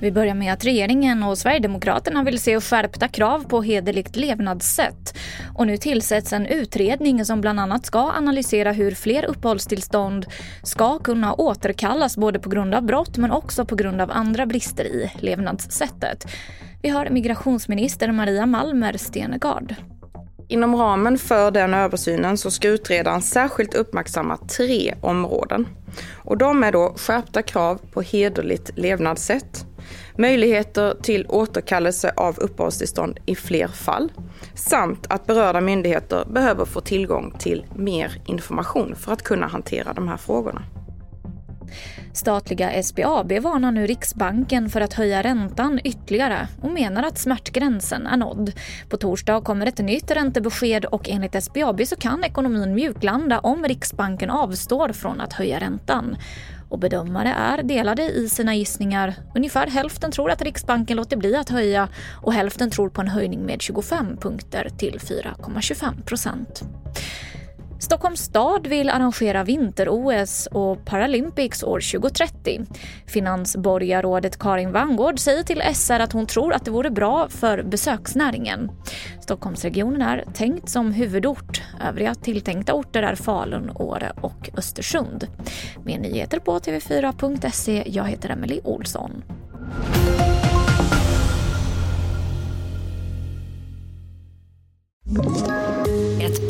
Vi börjar med att regeringen och Sverigedemokraterna vill se skärpta krav på hederligt levnadssätt. Och nu tillsätts en utredning som bland annat ska analysera hur fler uppehållstillstånd ska kunna återkallas både på grund av brott men också på grund av andra brister i levnadssättet. Vi har migrationsminister Maria Malmer Stenegard. Inom ramen för den översynen så ska utredaren särskilt uppmärksamma tre områden. Och de är då skärpta krav på hederligt levnadssätt, möjligheter till återkallelse av uppehållstillstånd i fler fall, samt att berörda myndigheter behöver få tillgång till mer information för att kunna hantera de här frågorna. Statliga SBAB varnar nu Riksbanken för att höja räntan ytterligare och menar att smärtgränsen är nådd. På torsdag kommer ett nytt räntebesked och enligt SBAB så kan ekonomin mjuklanda om Riksbanken avstår från att höja räntan. Och bedömare är delade i sina gissningar. Ungefär hälften tror att Riksbanken låter bli att höja och hälften tror på en höjning med 25 punkter till 4,25 procent. Stockholms stad vill arrangera vinter-OS och Paralympics år 2030. Finansborgarrådet Karin Vangård säger till SR att hon tror att det vore bra för besöksnäringen. Stockholmsregionen är tänkt som huvudort. Övriga tilltänkta orter är Falun, Åre och Östersund. Mer nyheter på tv4.se. Jag heter Emily Olsson.